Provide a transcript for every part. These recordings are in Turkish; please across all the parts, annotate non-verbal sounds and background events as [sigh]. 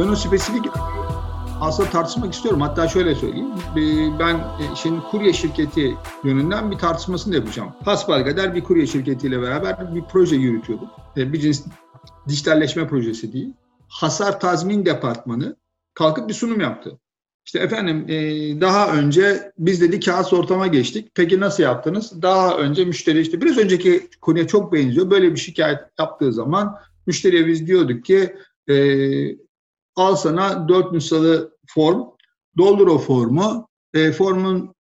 Ben o spesifik aslında tartışmak istiyorum. Hatta şöyle söyleyeyim. Ben e, şimdi kurye şirketi yönünden bir tartışmasını da yapacağım. Hasbelkader bir kurye şirketiyle beraber bir proje yürütüyorduk. E, bir cins dijitalleşme projesi değil. Hasar tazmin departmanı kalkıp bir sunum yaptı. İşte efendim e, daha önce biz dedi kağıt ortama geçtik. Peki nasıl yaptınız? Daha önce müşteri işte biraz önceki konuya çok benziyor. Böyle bir şikayet yaptığı zaman müşteriye biz diyorduk ki al sana dört nüshalı form, doldur o formu. E, formun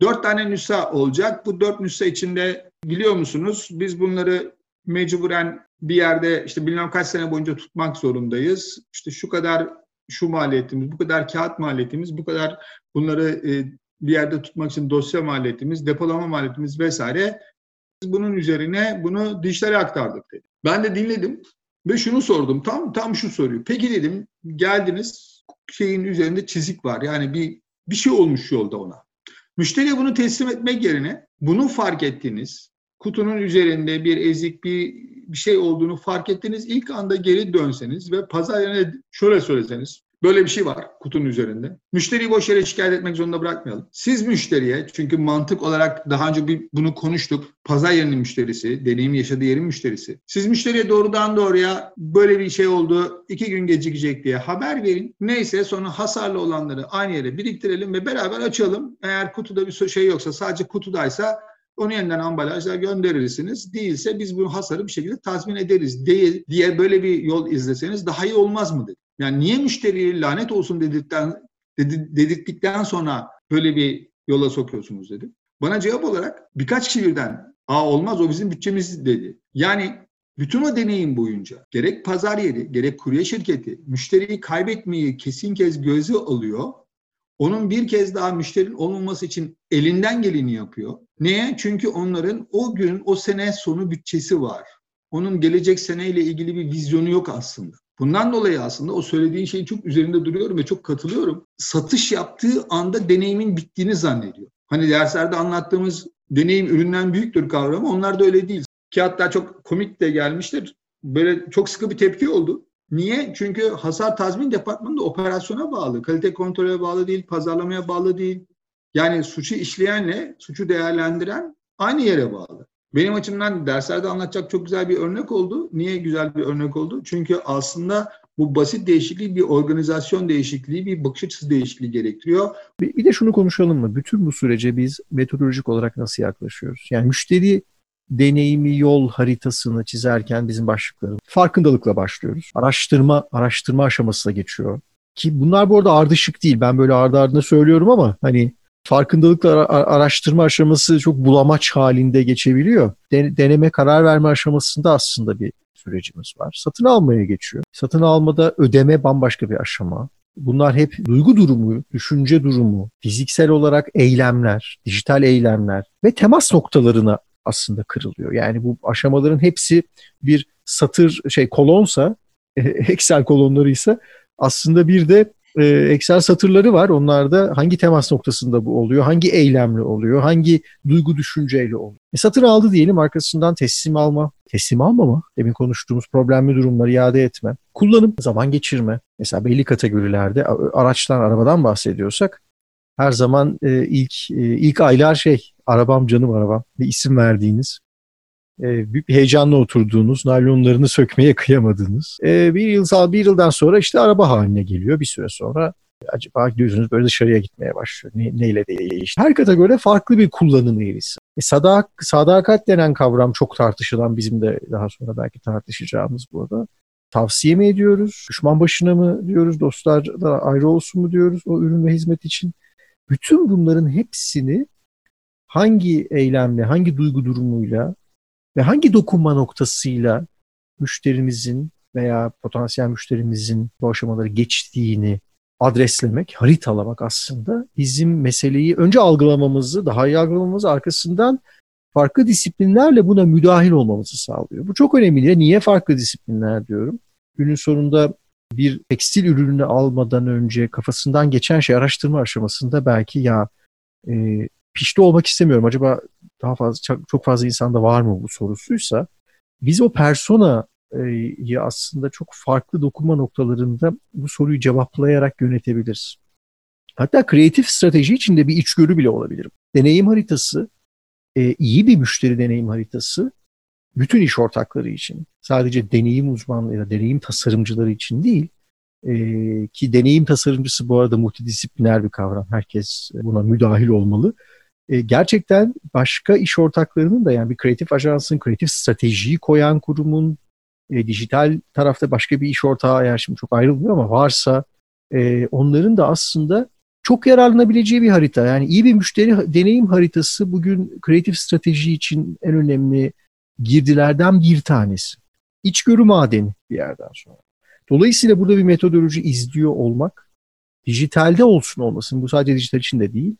dört tane nüsha olacak. Bu dört nüsha içinde biliyor musunuz biz bunları mecburen bir yerde işte bilmem kaç sene boyunca tutmak zorundayız. İşte şu kadar şu maliyetimiz, bu kadar kağıt maliyetimiz, bu kadar bunları e, bir yerde tutmak için dosya maliyetimiz, depolama maliyetimiz vesaire. Biz bunun üzerine bunu dijitale aktardık dedi. Ben de dinledim ve şunu sordum. Tam tam şu soruyu. Peki dedim geldiniz şeyin üzerinde çizik var. Yani bir bir şey olmuş yolda ona. Müşteriye bunu teslim etmek yerine bunu fark ettiğiniz kutunun üzerinde bir ezik bir bir şey olduğunu fark ettiğiniz ilk anda geri dönseniz ve pazar yerine şöyle söyleseniz Böyle bir şey var kutunun üzerinde. Müşteriyi boş yere şikayet etmek zorunda bırakmayalım. Siz müşteriye çünkü mantık olarak daha önce bir bunu konuştuk. Pazar yerinin müşterisi, deneyim yaşadığı yerin müşterisi. Siz müşteriye doğrudan doğruya böyle bir şey oldu, iki gün gecikecek diye haber verin. Neyse sonra hasarlı olanları aynı yere biriktirelim ve beraber açalım. Eğer kutuda bir şey yoksa sadece kutudaysa onu yeniden ambalajla gönderirsiniz. Değilse biz bu hasarı bir şekilde tazmin ederiz diye, diye böyle bir yol izleseniz daha iyi olmaz mı dedi. Yani niye müşteriyi lanet olsun dedikten, dedi, sonra böyle bir yola sokuyorsunuz dedi. Bana cevap olarak birkaç kişi birden Aa olmaz o bizim bütçemiz dedi. Yani bütün o deneyim boyunca gerek pazar yeri gerek kurye şirketi müşteriyi kaybetmeyi kesin kez göze alıyor onun bir kez daha müşterinin olmaması için elinden geleni yapıyor. Neye? Çünkü onların o gün, o sene sonu bütçesi var. Onun gelecek seneyle ilgili bir vizyonu yok aslında. Bundan dolayı aslında o söylediğin şeyin çok üzerinde duruyorum ve çok katılıyorum. Satış yaptığı anda deneyimin bittiğini zannediyor. Hani derslerde anlattığımız deneyim üründen büyüktür kavramı onlar da öyle değil. Ki hatta çok komik de gelmiştir. Böyle çok sıkı bir tepki oldu. Niye? Çünkü hasar tazmin departmanı da operasyona bağlı. Kalite kontrole bağlı değil, pazarlamaya bağlı değil. Yani suçu işleyenle suçu değerlendiren aynı yere bağlı. Benim açımdan derslerde anlatacak çok güzel bir örnek oldu. Niye güzel bir örnek oldu? Çünkü aslında bu basit değişikliği bir organizasyon değişikliği, bir bakış açısı değişikliği gerektiriyor. Bir, bir de şunu konuşalım mı? Bütün bu sürece biz metodolojik olarak nasıl yaklaşıyoruz? Yani müşteri deneyimi yol haritasını çizerken bizim başlıklarımız farkındalıkla başlıyoruz. Araştırma araştırma aşamasına geçiyor. Ki bunlar bu arada ardışık değil. Ben böyle ardı ardına söylüyorum ama hani farkındalıkla araştırma aşaması çok bulamaç halinde geçebiliyor. deneme karar verme aşamasında aslında bir sürecimiz var. Satın almaya geçiyor. Satın almada ödeme bambaşka bir aşama. Bunlar hep duygu durumu, düşünce durumu, fiziksel olarak eylemler, dijital eylemler ve temas noktalarına aslında kırılıyor. Yani bu aşamaların hepsi bir satır şey kolonsa, [laughs] Excel kolonları ise aslında bir de e, Excel satırları var. Onlarda hangi temas noktasında bu oluyor, hangi eylemle oluyor, hangi duygu düşünceyle oluyor. E, satır aldı diyelim arkasından teslim alma, teslim alma mı? Demin konuştuğumuz problemli durumları iade etme, kullanım, zaman geçirme. Mesela belli kategorilerde araçtan, arabadan bahsediyorsak her zaman e, ilk e, ilk aylar şey arabam canım arabam bir isim verdiğiniz e, bir heyecanla oturduğunuz, naylonlarını sökmeye [laughs] kıyamadığınız e, bir yıl bir yıldan sonra işte araba haline geliyor. Bir süre sonra acaba gözünüz böyle dışarıya gitmeye başlıyor. Ne, neyle değişti? Her kategoride farklı bir kullanım eğrisi. E, sadak, sadakat denen kavram çok tartışılan bizim de daha sonra belki tartışacağımız burada. Tavsiye mi ediyoruz? Düşman başına mı diyoruz? Dostlar da ayrı olsun mu diyoruz o ürün ve hizmet için? Bütün bunların hepsini hangi eylemle, hangi duygu durumuyla ve hangi dokunma noktasıyla müşterimizin veya potansiyel müşterimizin bu aşamaları geçtiğini adreslemek, haritalamak aslında bizim meseleyi önce algılamamızı, daha iyi algılamamızı arkasından farklı disiplinlerle buna müdahil olmamızı sağlıyor. Bu çok önemli. Niye farklı disiplinler diyorum? Günün sonunda bir tekstil ürününü almadan önce kafasından geçen şey araştırma aşamasında belki ya e, pişti olmak istemiyorum. Acaba daha fazla çok, fazla insanda var mı bu sorusuysa biz o persona e, aslında çok farklı dokunma noktalarında bu soruyu cevaplayarak yönetebiliriz. Hatta kreatif strateji içinde bir içgörü bile olabilir. Deneyim haritası, e, iyi bir müşteri deneyim haritası bütün iş ortakları için, sadece deneyim uzmanları ya da deneyim tasarımcıları için değil, e, ki deneyim tasarımcısı bu arada multidisipliner bir kavram. Herkes buna müdahil olmalı. E, gerçekten başka iş ortaklarının da yani bir kreatif ajansın, kreatif stratejiyi koyan kurumun, e, dijital tarafta başka bir iş ortağı eğer şimdi çok ayrılmıyor ama varsa e, onların da aslında çok yararlanabileceği bir harita. Yani iyi bir müşteri deneyim haritası bugün kreatif strateji için en önemli girdilerden bir tanesi. İçgörü madeni bir yerden sonra. Dolayısıyla burada bir metodoloji izliyor olmak, dijitalde olsun olmasın, bu sadece dijital için de değil,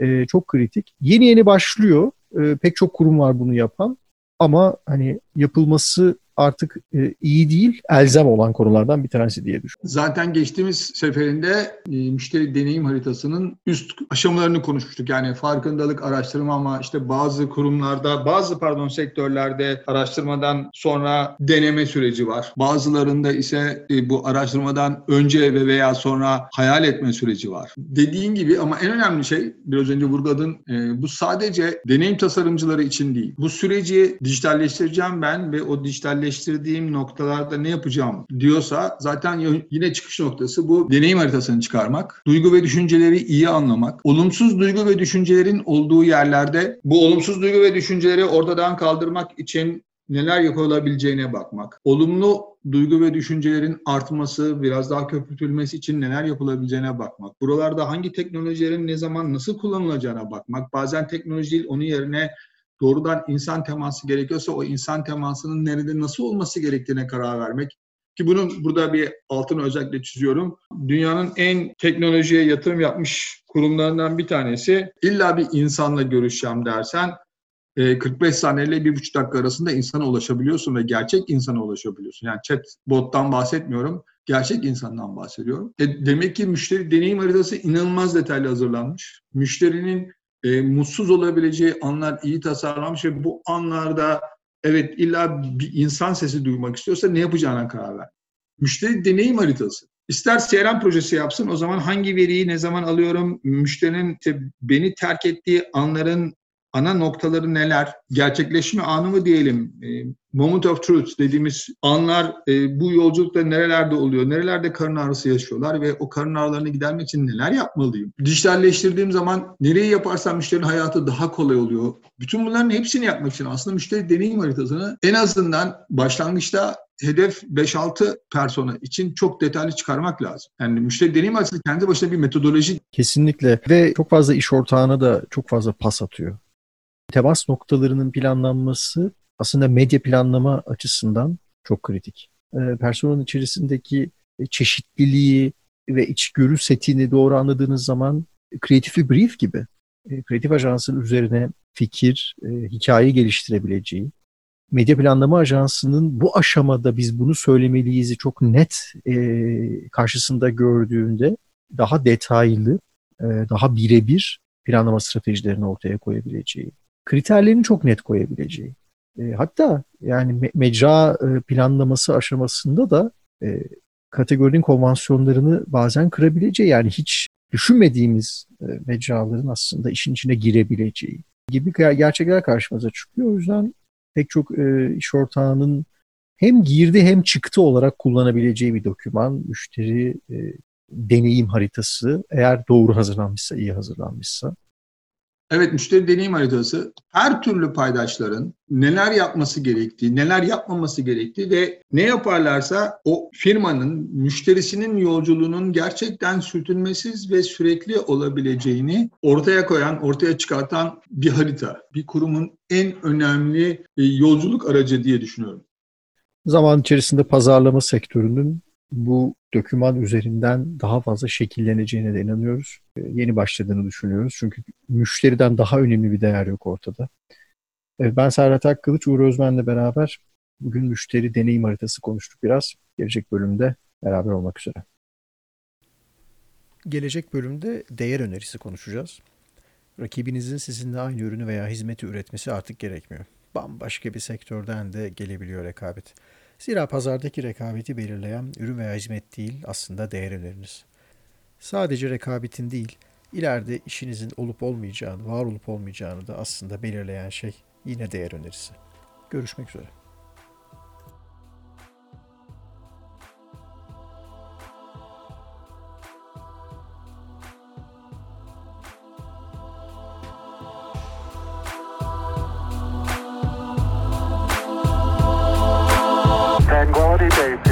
e, çok kritik. Yeni yeni başlıyor, e, pek çok kurum var bunu yapan ama hani yapılması artık e, iyi değil, elzem olan konulardan bir tanesi diye düşünüyorum. Zaten geçtiğimiz seferinde e, müşteri deneyim haritasının üst aşamalarını konuşmuştuk. Yani farkındalık araştırma ama işte bazı kurumlarda, bazı pardon sektörlerde araştırmadan sonra deneme süreci var. Bazılarında ise e, bu araştırmadan önce ve veya sonra hayal etme süreci var. Dediğin gibi ama en önemli şey biraz önce vurguladın e, bu sadece deneyim tasarımcıları için değil. Bu süreci dijitalleştireceğim ben ve o dijitalleştirme gerçekleştirdiğim noktalarda ne yapacağım diyorsa zaten yine çıkış noktası bu deneyim haritasını çıkarmak, duygu ve düşünceleri iyi anlamak, olumsuz duygu ve düşüncelerin olduğu yerlerde bu olumsuz duygu ve düşünceleri ortadan kaldırmak için neler yapılabileceğine bakmak. Olumlu duygu ve düşüncelerin artması, biraz daha köpürtülmesi için neler yapılabileceğine bakmak. Buralarda hangi teknolojilerin ne zaman nasıl kullanılacağına bakmak. Bazen teknoloji değil, onun yerine doğrudan insan teması gerekiyorsa o insan temasının nerede nasıl olması gerektiğine karar vermek. Ki bunun burada bir altını özellikle çiziyorum. Dünyanın en teknolojiye yatırım yapmış kurumlarından bir tanesi. İlla bir insanla görüşeceğim dersen 45 e, saniye ile 1,5 dakika arasında insana ulaşabiliyorsun ve gerçek insana ulaşabiliyorsun. Yani chat bottan bahsetmiyorum. Gerçek insandan bahsediyorum. E demek ki müşteri deneyim haritası inanılmaz detaylı hazırlanmış. Müşterinin e, mutsuz olabileceği anlar iyi tasarlanmış ve bu anlarda evet illa bir insan sesi duymak istiyorsa ne yapacağına karar ver. Müşteri deneyim haritası. İster CRM projesi yapsın o zaman hangi veriyi ne zaman alıyorum, müşterinin işte beni terk ettiği anların ana noktaları neler? Gerçekleşme anı mı diyelim? E, moment of truth dediğimiz anlar e, bu yolculukta nerelerde oluyor? Nerelerde karın ağrısı yaşıyorlar ve o karın ağrılarını gidermek için neler yapmalıyım? Dijitalleştirdiğim zaman nereyi yaparsam müşterinin hayatı daha kolay oluyor. Bütün bunların hepsini yapmak için aslında müşteri deneyim haritasını en azından başlangıçta hedef 5-6 persona için çok detaylı çıkarmak lazım. Yani müşteri deneyim haritası kendi başına bir metodoloji. Kesinlikle ve çok fazla iş ortağına da çok fazla pas atıyor temas noktalarının planlanması aslında medya planlama açısından çok kritik. E, personanın içerisindeki çeşitliliği ve içgörü setini doğru anladığınız zaman kreatif bir brief gibi e, kreatif ajansın üzerine fikir, e, hikaye geliştirebileceği, medya planlama ajansının bu aşamada biz bunu söylemeliyiz çok net e, karşısında gördüğünde daha detaylı, e, daha birebir planlama stratejilerini ortaya koyabileceği kriterlerini çok net koyabileceği. E, hatta yani me- mecra e, planlaması aşamasında da e, kategorinin konvansiyonlarını bazen kırabileceği yani hiç düşünmediğimiz e, mecraların aslında işin içine girebileceği gibi gerçekler karşımıza çıkıyor. O yüzden pek çok e, iş ortağının hem girdi hem çıktı olarak kullanabileceği bir doküman, müşteri e, deneyim haritası eğer doğru hazırlanmışsa, iyi hazırlanmışsa. Evet müşteri deneyim haritası her türlü paydaşların neler yapması gerektiği, neler yapmaması gerektiği ve ne yaparlarsa o firmanın, müşterisinin yolculuğunun gerçekten sürtünmesiz ve sürekli olabileceğini ortaya koyan, ortaya çıkartan bir harita. Bir kurumun en önemli e, yolculuk aracı diye düşünüyorum. Zaman içerisinde pazarlama sektörünün bu döküman üzerinden daha fazla şekilleneceğine de inanıyoruz. Ee, yeni başladığını düşünüyoruz. Çünkü müşteriden daha önemli bir değer yok ortada. ben Serhat Akkılıç, Uğur Özmen'le beraber bugün müşteri deneyim haritası konuştuk biraz. Gelecek bölümde beraber olmak üzere. Gelecek bölümde değer önerisi konuşacağız. Rakibinizin sizinle aynı ürünü veya hizmeti üretmesi artık gerekmiyor. Bambaşka bir sektörden de gelebiliyor rekabet. Zira pazardaki rekabeti belirleyen ürün veya hizmet değil aslında değer öneriniz. Sadece rekabetin değil, ileride işinizin olup olmayacağını, var olup olmayacağını da aslında belirleyen şey yine değer önerisi. Görüşmek üzere. baby.